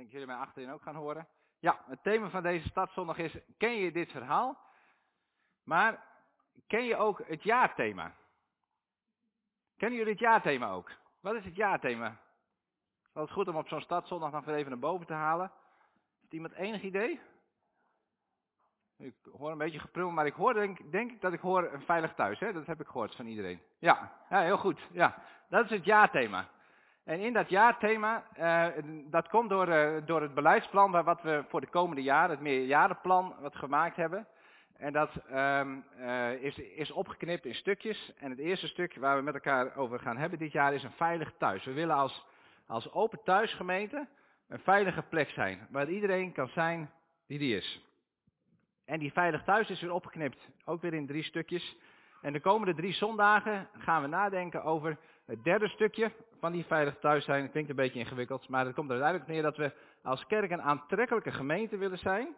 denk dat jullie mij achterin ook gaan horen. Ja, het thema van deze stadszondag is, ken je dit verhaal? Maar ken je ook het jaarthema? Kennen jullie het jaarthema ook? Wat is het jaarthema? Het is goed om op zo'n stadszondag nog even naar boven te halen. Heeft iemand enig idee? Ik hoor een beetje geprul, maar ik hoor denk, denk ik dat ik hoor een veilig thuis. Hè? Dat heb ik gehoord van iedereen. Ja, ja heel goed. Ja, dat is het jaarthema. En in dat jaarthema, uh, dat komt door, uh, door het beleidsplan wat we voor de komende jaren, het meerjarenplan wat gemaakt hebben. En dat um, uh, is, is opgeknipt in stukjes. En het eerste stuk waar we met elkaar over gaan hebben dit jaar is een veilig thuis. We willen als, als open thuisgemeente een veilige plek zijn, waar iedereen kan zijn wie die is. En die veilig thuis is weer opgeknipt, ook weer in drie stukjes. En de komende drie zondagen gaan we nadenken over het derde stukje van die veilig thuis zijn. Klinkt een beetje ingewikkeld, maar het komt er uiteindelijk neer dat we als kerk een aantrekkelijke gemeente willen zijn.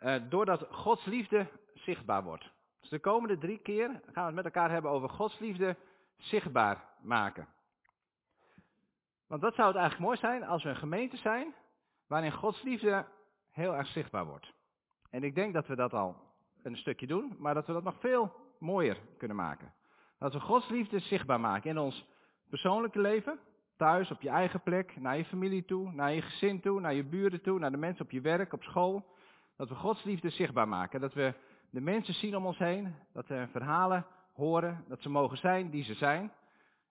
Uh, doordat Gods liefde zichtbaar wordt. Dus de komende drie keer gaan we het met elkaar hebben over Gods liefde zichtbaar maken. Want wat zou het eigenlijk mooi zijn als we een gemeente zijn waarin Gods liefde heel erg zichtbaar wordt. En ik denk dat we dat al een stukje doen, maar dat we dat nog veel mooier kunnen maken. Dat we Gods liefde zichtbaar maken in ons persoonlijke leven, thuis, op je eigen plek, naar je familie toe, naar je gezin toe, naar je buren toe, naar de mensen op je werk, op school. Dat we Gods liefde zichtbaar maken. Dat we de mensen zien om ons heen, dat we verhalen horen, dat ze mogen zijn die ze zijn.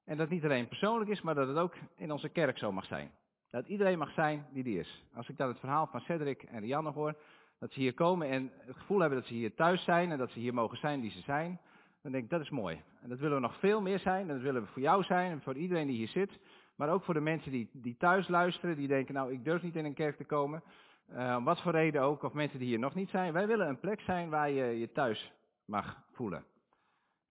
En dat het niet alleen persoonlijk is, maar dat het ook in onze kerk zo mag zijn. Dat iedereen mag zijn die die is. Als ik dan het verhaal van Cedric en Rianne hoor, dat ze hier komen en het gevoel hebben dat ze hier thuis zijn en dat ze hier mogen zijn die ze zijn, dan denk ik dat is mooi. En dat willen we nog veel meer zijn en dat willen we voor jou zijn en voor iedereen die hier zit. Maar ook voor de mensen die, die thuis luisteren, die denken nou ik durf niet in een kerk te komen. Uh, om wat voor reden ook, of mensen die hier nog niet zijn. Wij willen een plek zijn waar je je thuis mag voelen.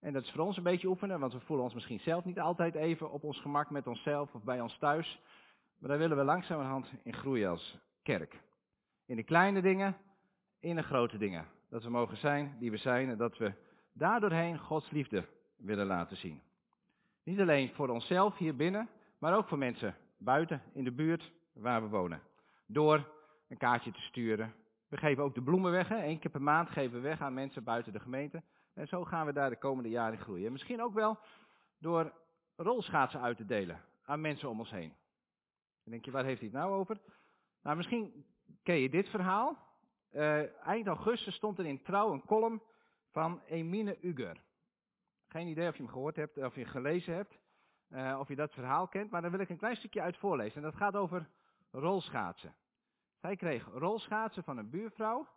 En dat is voor ons een beetje oefenen, want we voelen ons misschien zelf niet altijd even op ons gemak met onszelf of bij ons thuis. Maar daar willen we langzamerhand in groeien als kerk. In de kleine dingen, in de grote dingen. Dat we mogen zijn die we zijn en dat we daardoorheen Gods liefde willen laten zien. Niet alleen voor onszelf hier binnen, maar ook voor mensen buiten in de buurt waar we wonen. Door een kaartje te sturen. We geven ook de bloemen weg. Eén keer per maand geven we weg aan mensen buiten de gemeente. En zo gaan we daar de komende jaren groeien. En misschien ook wel door rolschaatsen uit te delen aan mensen om ons heen. Dan denk je, waar heeft hij het nou over? Nou, misschien ken je dit verhaal. Uh, eind augustus stond er in Trouw een column van Emine Uger. Geen idee of je hem gehoord hebt, of je gelezen hebt, uh, of je dat verhaal kent, maar daar wil ik een klein stukje uit voorlezen. En dat gaat over rolschaatsen. Zij kreeg rolschaatsen van een buurvrouw,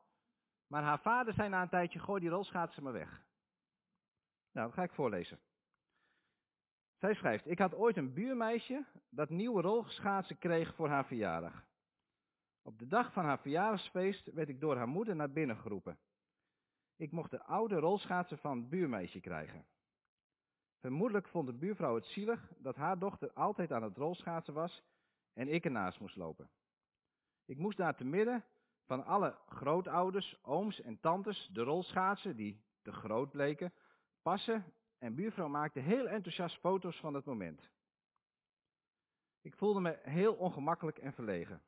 maar haar vader zei na een tijdje, gooi die rolschaatsen maar weg. Nou, dat ga ik voorlezen. Zij schrijft, ik had ooit een buurmeisje dat nieuwe rolschaatsen kreeg voor haar verjaardag. Op de dag van haar verjaardagsfeest werd ik door haar moeder naar binnen geroepen. Ik mocht de oude rolschaatsen van het buurmeisje krijgen. Vermoedelijk vond de buurvrouw het zielig dat haar dochter altijd aan het rolschaatsen was en ik ernaast moest lopen. Ik moest daar te midden van alle grootouders, ooms en tantes de rolschaatsen, die te groot bleken, passen en buurvrouw maakte heel enthousiast foto's van het moment. Ik voelde me heel ongemakkelijk en verlegen.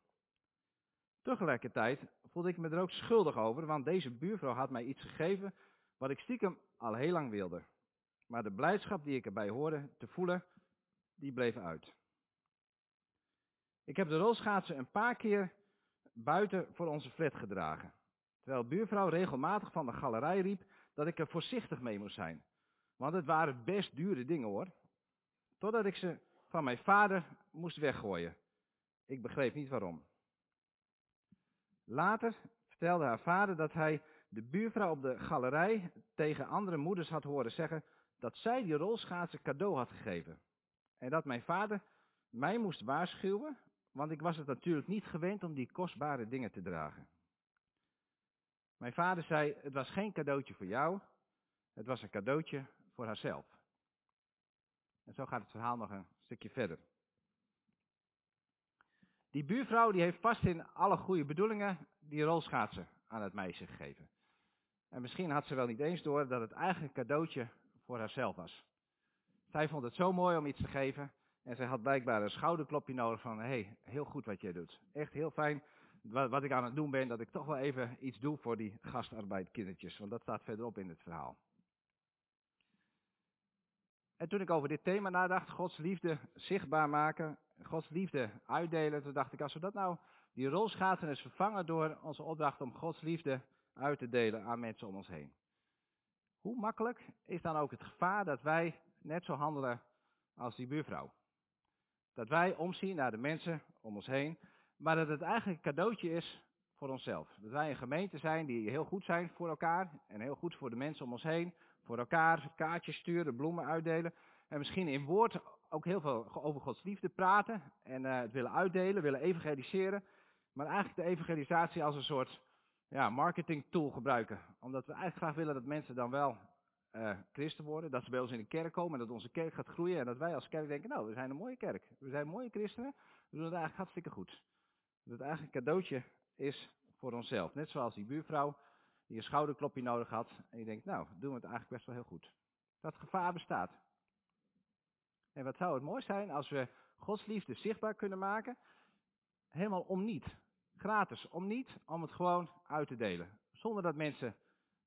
Tegelijkertijd voelde ik me er ook schuldig over, want deze buurvrouw had mij iets gegeven wat ik stiekem al heel lang wilde. Maar de blijdschap die ik erbij hoorde te voelen, die bleef uit. Ik heb de rolschaatsen een paar keer buiten voor onze flat gedragen. Terwijl buurvrouw regelmatig van de galerij riep dat ik er voorzichtig mee moest zijn. Want het waren best dure dingen hoor. Totdat ik ze van mijn vader moest weggooien. Ik begreep niet waarom. Later vertelde haar vader dat hij de buurvrouw op de galerij tegen andere moeders had horen zeggen dat zij die rolschaatsen cadeau had gegeven. En dat mijn vader mij moest waarschuwen, want ik was het natuurlijk niet gewend om die kostbare dingen te dragen. Mijn vader zei, het was geen cadeautje voor jou, het was een cadeautje voor haarzelf. En zo gaat het verhaal nog een stukje verder. Die buurvrouw die heeft vast in alle goede bedoelingen die rolschaatsen aan het meisje gegeven. En misschien had ze wel niet eens door dat het eigenlijk een cadeautje voor haarzelf was. Zij vond het zo mooi om iets te geven En zij had blijkbaar een schouderklopje nodig van, hé, hey, heel goed wat jij doet. Echt heel fijn wat, wat ik aan het doen ben, dat ik toch wel even iets doe voor die gastarbeidkindertjes. Want dat staat verderop in het verhaal. En toen ik over dit thema nadacht, Gods liefde zichtbaar maken, Gods liefde uitdelen, toen dacht ik, als we dat nou, die rolschaten vervangen door onze opdracht om Gods liefde uit te delen aan mensen om ons heen. Hoe makkelijk is dan ook het gevaar dat wij net zo handelen als die buurvrouw? Dat wij omzien naar de mensen om ons heen, maar dat het eigenlijk een cadeautje is voor onszelf. Dat wij een gemeente zijn die heel goed zijn voor elkaar en heel goed voor de mensen om ons heen. Voor elkaar kaartjes sturen, bloemen uitdelen. En misschien in woord ook heel veel over Gods liefde praten en uh, het willen uitdelen, willen evangeliseren. Maar eigenlijk de evangelisatie als een soort ja, marketing tool gebruiken. Omdat we eigenlijk graag willen dat mensen dan wel uh, christen worden. Dat ze bij ons in de kerk komen en dat onze kerk gaat groeien. En dat wij als kerk denken, nou, we zijn een mooie kerk. We zijn mooie christenen. We doen het eigenlijk hartstikke goed. Dat het eigenlijk een cadeautje is voor onszelf. Net zoals die buurvrouw die een schouderklopje nodig had. En je denkt, nou, doen we het eigenlijk best wel heel goed. Dat gevaar bestaat. En wat zou het mooi zijn als we Gods liefde zichtbaar kunnen maken. Helemaal om niet. Gratis, om niet, om het gewoon uit te delen. Zonder dat mensen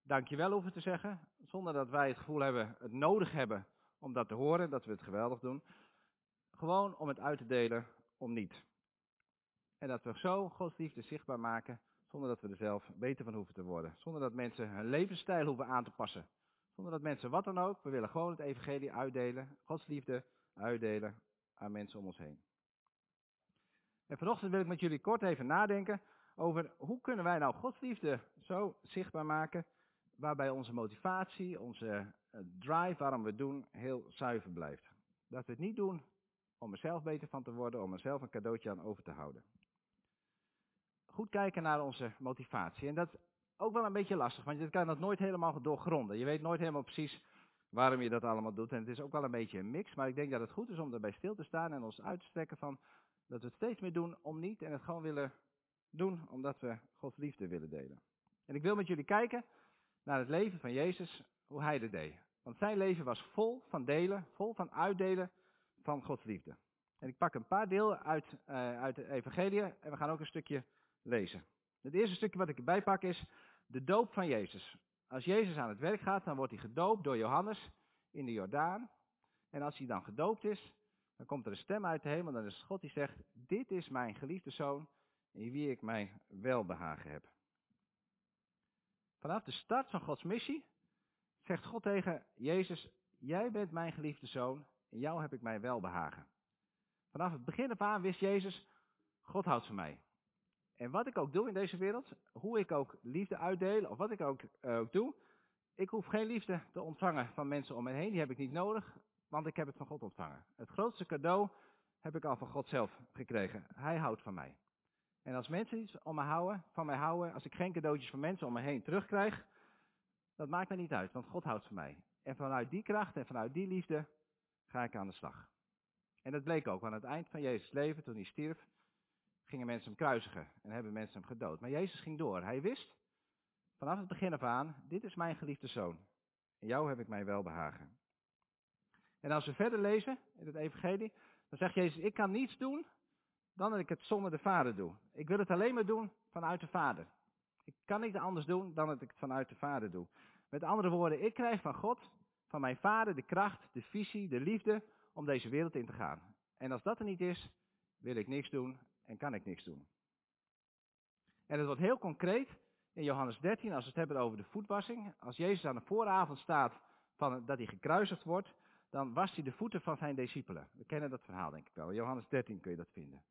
dankjewel hoeven te zeggen. Zonder dat wij het gevoel hebben, het nodig hebben om dat te horen, dat we het geweldig doen. Gewoon om het uit te delen, om niet. En dat we zo Gods liefde zichtbaar maken, zonder dat we er zelf beter van hoeven te worden. Zonder dat mensen hun levensstijl hoeven aan te passen. Zonder dat mensen wat dan ook, we willen gewoon het evangelie uitdelen, Gods liefde uitdelen aan mensen om ons heen. En vanochtend wil ik met jullie kort even nadenken over hoe kunnen wij nou Gods liefde zo zichtbaar maken, waarbij onze motivatie, onze eh, drive waarom we het doen, heel zuiver blijft. Dat we het niet doen om er zelf beter van te worden, om er zelf een cadeautje aan over te houden goed kijken naar onze motivatie. En dat is ook wel een beetje lastig, want je kan dat nooit helemaal doorgronden. Je weet nooit helemaal precies waarom je dat allemaal doet. En het is ook wel een beetje een mix, maar ik denk dat het goed is om erbij stil te staan en ons uit te strekken van dat we het steeds meer doen om niet en het gewoon willen doen omdat we Gods liefde willen delen. En ik wil met jullie kijken naar het leven van Jezus, hoe hij dat deed. Want zijn leven was vol van delen, vol van uitdelen van Gods liefde. En ik pak een paar delen uit, uh, uit de evangelie en we gaan ook een stukje lezen. Het eerste stukje wat ik erbij pak is de doop van Jezus. Als Jezus aan het werk gaat, dan wordt hij gedoopt door Johannes in de Jordaan. En als hij dan gedoopt is, dan komt er een stem uit de hemel. Dan is God die zegt, dit is mijn geliefde zoon, in wie ik mijn welbehagen heb. Vanaf de start van Gods missie zegt God tegen Jezus, jij bent mijn geliefde zoon, in jou heb ik mijn welbehagen. Vanaf het begin af aan wist Jezus, God houdt van mij. En wat ik ook doe in deze wereld, hoe ik ook liefde uitdeel, of wat ik ook, uh, ook doe, ik hoef geen liefde te ontvangen van mensen om me heen. Die heb ik niet nodig, want ik heb het van God ontvangen. Het grootste cadeau heb ik al van God zelf gekregen. Hij houdt van mij. En als mensen iets om me houden, van mij houden, als ik geen cadeautjes van mensen om me heen terugkrijg, dat maakt me niet uit, want God houdt van mij. En vanuit die kracht en vanuit die liefde ga ik aan de slag. En dat bleek ook aan het eind van Jezus' leven, toen hij stierf, gingen mensen hem kruisigen en hebben mensen hem gedood. Maar Jezus ging door. Hij wist vanaf het begin af aan, dit is mijn geliefde zoon. In jou heb ik mij wel behagen. En als we verder lezen in het evangelie, dan zegt Jezus, ik kan niets doen dan dat ik het zonder de Vader doe. Ik wil het alleen maar doen vanuit de Vader. Ik kan niet anders doen dan dat ik het vanuit de Vader doe. Met andere woorden, ik krijg van God, van mijn Vader, de kracht, de visie, de liefde om deze wereld in te gaan. En als dat er niet is, wil ik niks doen en kan ik niks doen. En het wordt heel concreet in Johannes 13, als we het hebben over de voetwassing. Als Jezus aan de vooravond staat van dat hij gekruisigd wordt, dan wast hij de voeten van zijn discipelen. We kennen dat verhaal denk ik wel. Johannes 13 kun je dat vinden.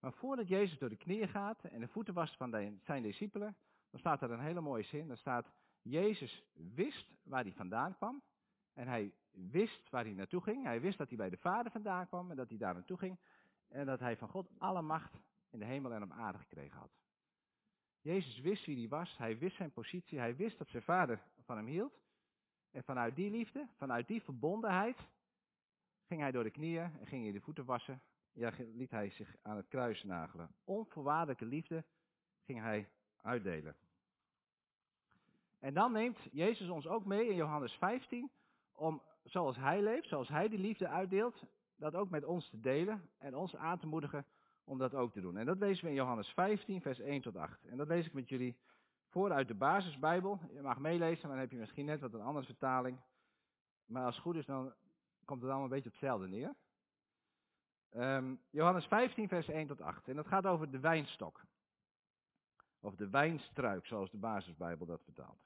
Maar voordat Jezus door de knieën gaat en de voeten wast van zijn discipelen, dan staat er een hele mooie zin. Dan staat, Jezus wist waar hij vandaan kwam. En hij wist waar hij naartoe ging. Hij wist dat hij bij de Vader vandaan kwam en dat hij daar naartoe ging en dat hij van God alle macht in de hemel en op aarde gekregen had. Jezus wist wie hij was, hij wist zijn positie, hij wist dat zijn vader van hem hield. En vanuit die liefde, vanuit die verbondenheid, ging hij door de knieën en ging hij de voeten wassen. Ja, liet hij zich aan het kruis nagelen. Onvoorwaardelijke liefde ging hij uitdelen. En dan neemt Jezus ons ook mee in Johannes 15 om, zoals hij leeft, zoals hij die liefde uitdeelt, dat ook met ons te delen en ons aan te moedigen om dat ook te doen. En dat lezen we in Johannes 15, vers 1 tot 8. En dat lees ik met jullie voor uit de basisbijbel. Je mag meelezen, maar dan heb je misschien net wat een andere vertaling. Maar als het goed is, dan komt het allemaal een beetje op hetzelfde neer. Um, Johannes 15, vers 1 tot 8. En dat gaat over de wijnstok. Of de wijnstruik, zoals de basisbijbel dat vertaalt.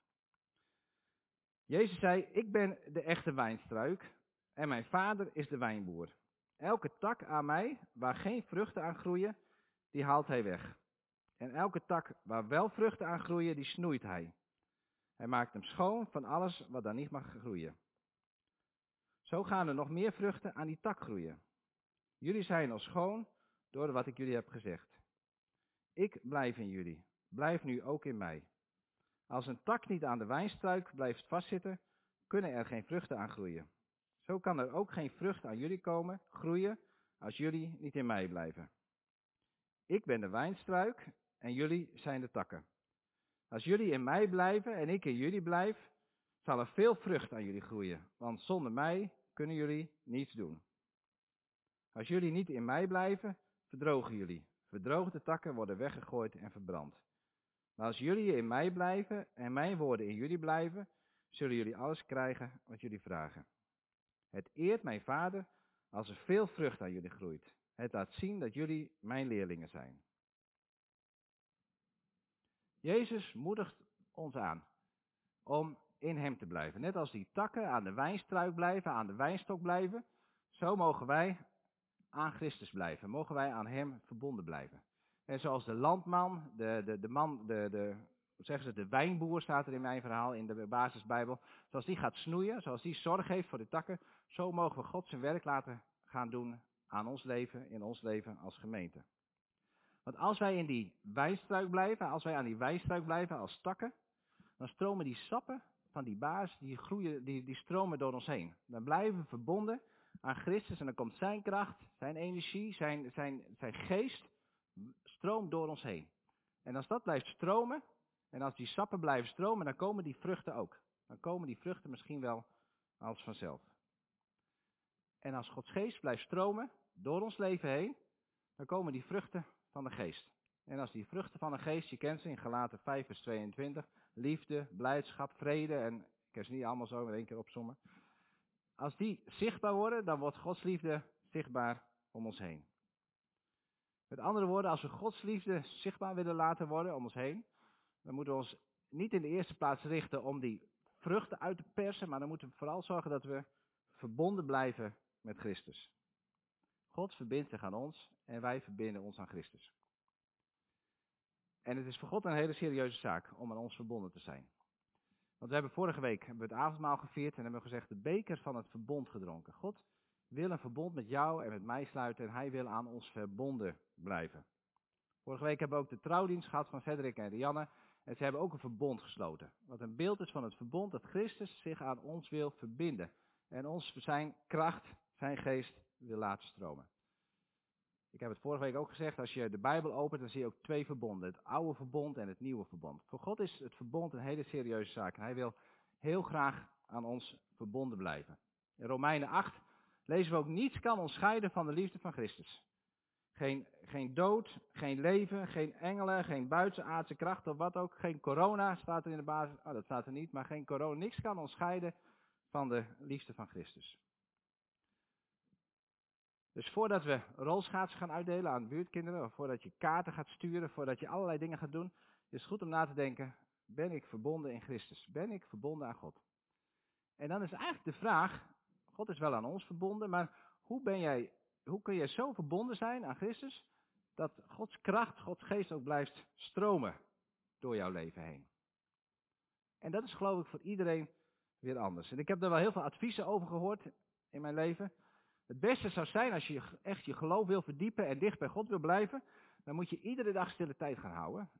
Jezus zei, ik ben de echte wijnstruik en mijn vader is de wijnboer. Elke tak aan mij, waar geen vruchten aan groeien, die haalt hij weg. En elke tak waar wel vruchten aan groeien, die snoeit hij. Hij maakt hem schoon van alles wat daar niet mag groeien. Zo gaan er nog meer vruchten aan die tak groeien. Jullie zijn al schoon door wat ik jullie heb gezegd. Ik blijf in jullie. Blijf nu ook in mij. Als een tak niet aan de wijnstruik blijft vastzitten, kunnen er geen vruchten aan groeien. Zo kan er ook geen vrucht aan jullie komen, groeien, als jullie niet in mij blijven. Ik ben de wijnstruik en jullie zijn de takken. Als jullie in mij blijven en ik in jullie blijf, zal er veel vrucht aan jullie groeien, want zonder mij kunnen jullie niets doen. Als jullie niet in mij blijven, verdrogen jullie. Verdroogde takken worden weggegooid en verbrand. Maar als jullie in mij blijven en mijn woorden in jullie blijven, zullen jullie alles krijgen wat jullie vragen. Het eert mijn vader als er veel vrucht aan jullie groeit. Het laat zien dat jullie mijn leerlingen zijn. Jezus moedigt ons aan om in hem te blijven. Net als die takken aan de wijnstruik blijven, aan de wijnstok blijven, zo mogen wij aan Christus blijven. Mogen wij aan hem verbonden blijven. En zoals de landman, de, de, de man, de, de, zeggen ze, de wijnboer staat er in mijn verhaal in de basisbijbel. Zoals die gaat snoeien, zoals die zorg heeft voor de takken, zo mogen we God zijn werk laten gaan doen aan ons leven, in ons leven als gemeente. Want als wij in die wijnstruik blijven, als wij aan die wijnstruik blijven als takken, dan stromen die sappen van die baas, die groeien, die, die stromen door ons heen. Dan blijven we verbonden aan Christus en dan komt zijn kracht, zijn energie, zijn, zijn, zijn geest, stroomt door ons heen. En als dat blijft stromen, en als die sappen blijven stromen, dan komen die vruchten ook. Dan komen die vruchten misschien wel als vanzelf. En als Gods geest blijft stromen door ons leven heen, dan komen die vruchten van de geest. En als die vruchten van de geest, je kent ze in Galaten 5 vers 22, liefde, blijdschap, vrede en ik kan ze niet allemaal zo in één keer opzommen. Als die zichtbaar worden, dan wordt Gods liefde zichtbaar om ons heen. Met andere woorden, als we Gods liefde zichtbaar willen laten worden om ons heen, dan moeten we ons niet in de eerste plaats richten om die vruchten uit te persen, maar dan moeten we vooral zorgen dat we verbonden blijven met Christus. God verbindt zich aan ons en wij verbinden ons aan Christus. En het is voor God een hele serieuze zaak om aan ons verbonden te zijn. Want we hebben vorige week hebben we het avondmaal gevierd en hebben gezegd de beker van het verbond gedronken. God wil een verbond met jou en met mij sluiten en hij wil aan ons verbonden blijven. Vorige week hebben we ook de trouwdienst gehad van Cedric en Rianne. En ze hebben ook een verbond gesloten. Wat een beeld is van het verbond dat Christus zich aan ons wil verbinden. En ons zijn kracht, zijn geest wil laten stromen. Ik heb het vorige week ook gezegd, als je de Bijbel opent, dan zie je ook twee verbonden. Het oude verbond en het nieuwe verbond. Voor God is het verbond een hele serieuze zaak. En hij wil heel graag aan ons verbonden blijven. In Romeinen 8 lezen we ook, niets kan ons scheiden van de liefde van Christus. Geen, geen dood, geen leven, geen engelen, geen buitenaardse kracht of wat ook. Geen corona staat er in de basis. Oh, dat staat er niet, maar geen corona. Niks kan ons scheiden van de liefde van Christus. Dus voordat we rolschaatsen gaan uitdelen aan buurtkinderen, voordat je kaarten gaat sturen, voordat je allerlei dingen gaat doen, is het goed om na te denken, ben ik verbonden in Christus? Ben ik verbonden aan God? En dan is eigenlijk de vraag, God is wel aan ons verbonden, maar hoe ben jij, hoe kun je zo verbonden zijn aan Christus, dat Gods kracht, Gods geest ook blijft stromen door jouw leven heen? En dat is geloof ik voor iedereen weer anders. En ik heb daar wel heel veel adviezen over gehoord in mijn leven. Het beste zou zijn als je echt je geloof wil verdiepen en dicht bij God wil blijven, dan moet je iedere dag stille tijd gaan houden.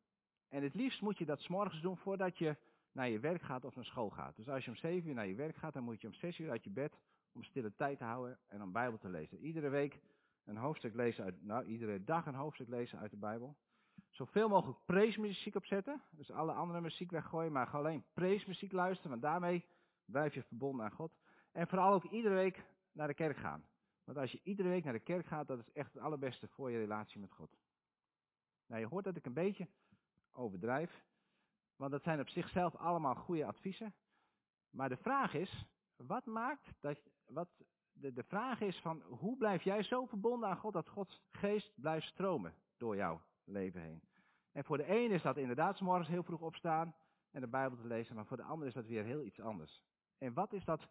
En het liefst moet je dat s'morgens doen voordat je naar je werk gaat of naar school gaat. Dus als je om 7 uur naar je werk gaat, dan moet je om 6 uur uit je bed om stille tijd te houden en om Bijbel te lezen. Iedere week een hoofdstuk lezen uit, nou, iedere dag een hoofdstuk lezen uit de Bijbel. Zoveel mogelijk preesmuziek opzetten. Dus alle andere muziek weggooien, maar alleen preesmuziek luisteren, want daarmee blijf je verbonden aan God. En vooral ook iedere week naar de kerk gaan. Want als je iedere week naar de kerk gaat, dat is echt het allerbeste voor je relatie met God. Nou, je hoort dat ik een beetje overdrijf, want dat zijn op zichzelf allemaal goede adviezen. Maar de vraag is, wat maakt dat, wat, de, de vraag is van, hoe blijf jij zo verbonden aan God dat Gods geest blijft stromen door jouw leven heen? En voor de een is dat inderdaad s morgens heel vroeg opstaan en de Bijbel te lezen, maar voor de ander is dat weer heel iets anders. En wat is dat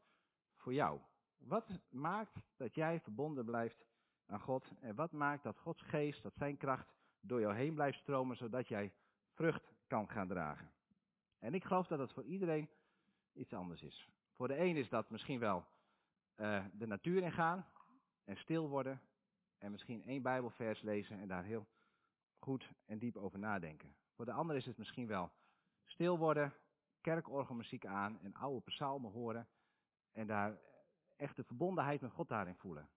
voor jou? Wat maakt dat jij verbonden blijft aan God? En wat maakt dat Gods geest, dat zijn kracht door jou heen blijft stromen, zodat jij vrucht kan gaan dragen? En ik geloof dat dat voor iedereen iets anders is. Voor de een is dat misschien wel uh, de natuur ingaan en stil worden en misschien één Bijbelvers lezen en daar heel goed en diep over nadenken. Voor de ander is het misschien wel stil worden, kerkorgelmuziek aan en oude psalmen horen en daar echt de verbondenheid met God daarin voelen.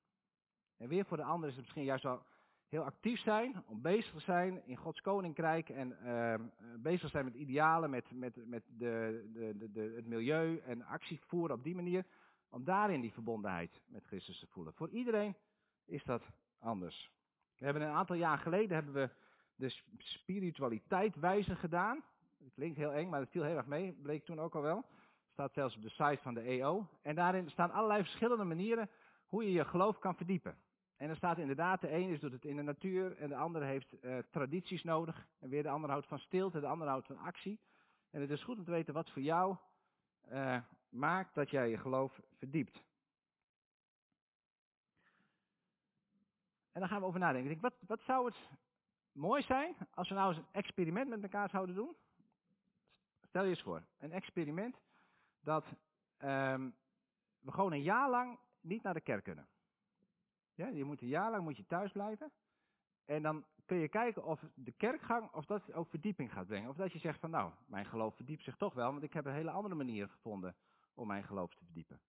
En weer voor de ander is het misschien juist wel heel actief zijn, om bezig te zijn in Gods koninkrijk en uh, bezig zijn met idealen, met, met, met de, de, de, het milieu en actie voeren op die manier, om daarin die verbondenheid met Christus te voelen. Voor iedereen is dat anders. We hebben een aantal jaar geleden hebben we de spiritualiteit wijzen gedaan. Het klinkt heel eng, maar het viel heel erg mee, bleek toen ook al wel. Staat zelfs op de site van de EO. En daarin staan allerlei verschillende manieren hoe je je geloof kan verdiepen. En er staat inderdaad, de ene is doet het in de natuur en de andere heeft uh, tradities nodig. En weer de andere houdt van stilte, de andere houdt van actie. En het is goed om te weten wat voor jou uh, maakt dat jij je geloof verdiept. En dan gaan we over nadenken. Ik denk, wat, wat zou het mooi zijn als we nou eens een experiment met elkaar zouden doen? Stel je eens voor, een experiment dat um, we gewoon een jaar lang niet naar de kerk kunnen. Ja, je moet een jaar lang moet je thuis blijven. En dan kun je kijken of de kerkgang, of dat ook verdieping gaat brengen. Of dat je zegt van nou, mijn geloof verdiept zich toch wel, want ik heb een hele andere manier gevonden om mijn geloof te verdiepen.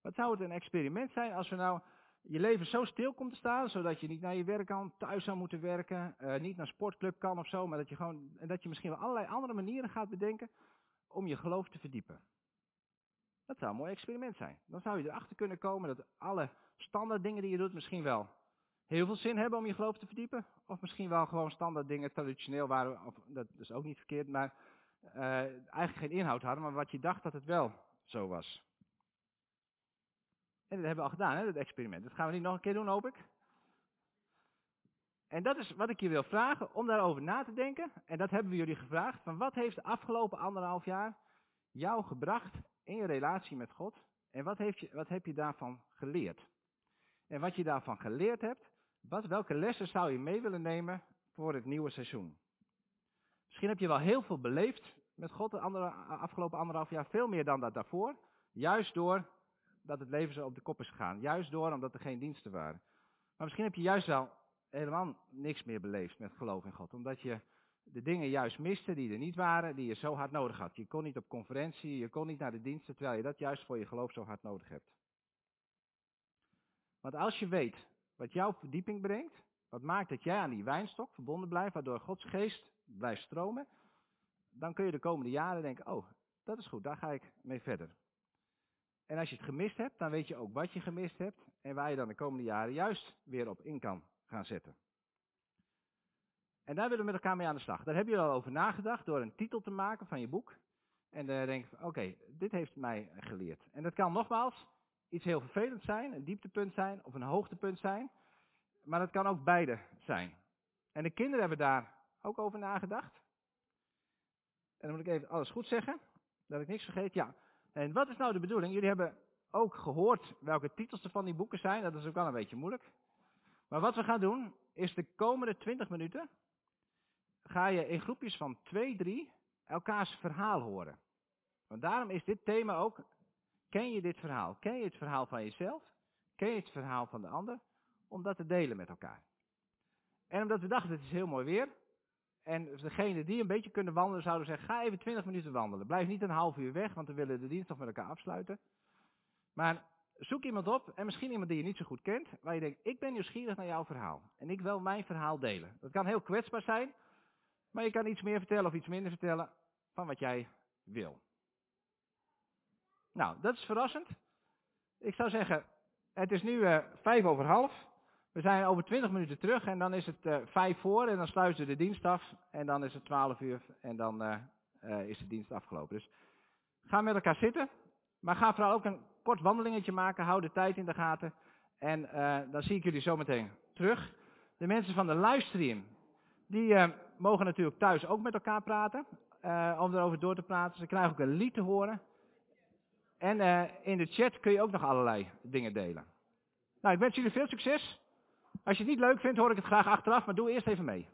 Wat zou het een experiment zijn als we nou je leven zo stil komt te staan, zodat je niet naar je werk kan, thuis zou moeten werken, uh, niet naar sportclub kan of zo, maar dat je gewoon, en dat je misschien wel allerlei andere manieren gaat bedenken om je geloof te verdiepen. Dat zou een mooi experiment zijn. Dan zou je erachter kunnen komen dat alle standaard dingen die je doet misschien wel heel veel zin hebben om je geloof te verdiepen. Of misschien wel gewoon standaard dingen traditioneel waren, of dat is ook niet verkeerd, maar uh, eigenlijk geen inhoud hadden, maar wat je dacht dat het wel zo was. En dat hebben we al gedaan, hè, dat experiment. Dat gaan we niet nog een keer doen, hoop ik. En dat is wat ik je wil vragen, om daarover na te denken. En dat hebben we jullie gevraagd. Van wat heeft de afgelopen anderhalf jaar jou gebracht in je relatie met God? En wat, heeft je, wat heb je daarvan geleerd? En wat je daarvan geleerd hebt, wat, welke lessen zou je mee willen nemen voor het nieuwe seizoen? Misschien heb je wel heel veel beleefd met God de andere, afgelopen anderhalf jaar, veel meer dan dat daarvoor. Juist door dat het leven zo op de kop is gegaan. Juist door omdat er geen diensten waren. Maar misschien heb je juist wel helemaal niks meer beleefd met geloof in God. Omdat je de dingen juist miste die er niet waren, die je zo hard nodig had. Je kon niet op conferentie, je kon niet naar de diensten, terwijl je dat juist voor je geloof zo hard nodig hebt. Want als je weet wat jouw verdieping brengt, wat maakt dat jij aan die wijnstok verbonden blijft, waardoor Gods geest blijft stromen, dan kun je de komende jaren denken, oh, dat is goed, daar ga ik mee verder. En als je het gemist hebt, dan weet je ook wat je gemist hebt en waar je dan de komende jaren juist weer op in kan gaan zetten. En daar willen we met elkaar mee aan de slag. Daar heb je al over nagedacht door een titel te maken van je boek. En dan denk je, oké, dit heeft mij geleerd. En dat kan nogmaals iets heel vervelends zijn, een dieptepunt zijn of een hoogtepunt zijn. Maar dat kan ook beide zijn. En de kinderen hebben daar ook over nagedacht. En dan moet ik even alles goed zeggen, dat ik niks vergeet. Ja, en wat is nou de bedoeling? Jullie hebben ook gehoord welke titels er van die boeken zijn. Dat is ook wel een beetje moeilijk. Maar wat we gaan doen, is de komende 20 minuten ga je in groepjes van 2, 3 elkaars verhaal horen. Want daarom is dit thema ook, ken je dit verhaal? Ken je het verhaal van jezelf? Ken je het verhaal van de ander? Om dat te delen met elkaar. En omdat we dachten, het is heel mooi weer. En degene die een beetje kunnen wandelen zouden zeggen, ga even 20 minuten wandelen. Blijf niet een half uur weg, want we willen de dienst nog met elkaar afsluiten. Maar zoek iemand op, en misschien iemand die je niet zo goed kent, waar je denkt, ik ben nieuwsgierig naar jouw verhaal. En ik wil mijn verhaal delen. Dat kan heel kwetsbaar zijn, maar je kan iets meer vertellen of iets minder vertellen van wat jij wil. Nou, dat is verrassend. Ik zou zeggen, Het is nu eh, vijf over half. We zijn over twintig minuten terug en dan is het eh, vijf voor en dan sluiten we de dienst af. En dan is het twaalf uur en dan eh, is de dienst afgelopen. Dus ga met elkaar zitten. Maar ga vooral ook een kort wandelingetje maken. Hou de tijd in de gaten. En dan zie ik jullie zometeen terug. De mensen van de livestream, die mogen natuurlijk thuis ook met elkaar praten. eh, om erover door te praten. Ze krijgen ook een lied te horen. En eh, in de chat kun je ook nog allerlei dingen delen. Nou, ik wens jullie veel succes. Als je het niet leuk vindt, hoor ik het graag achteraf, maar doe eerst even mee.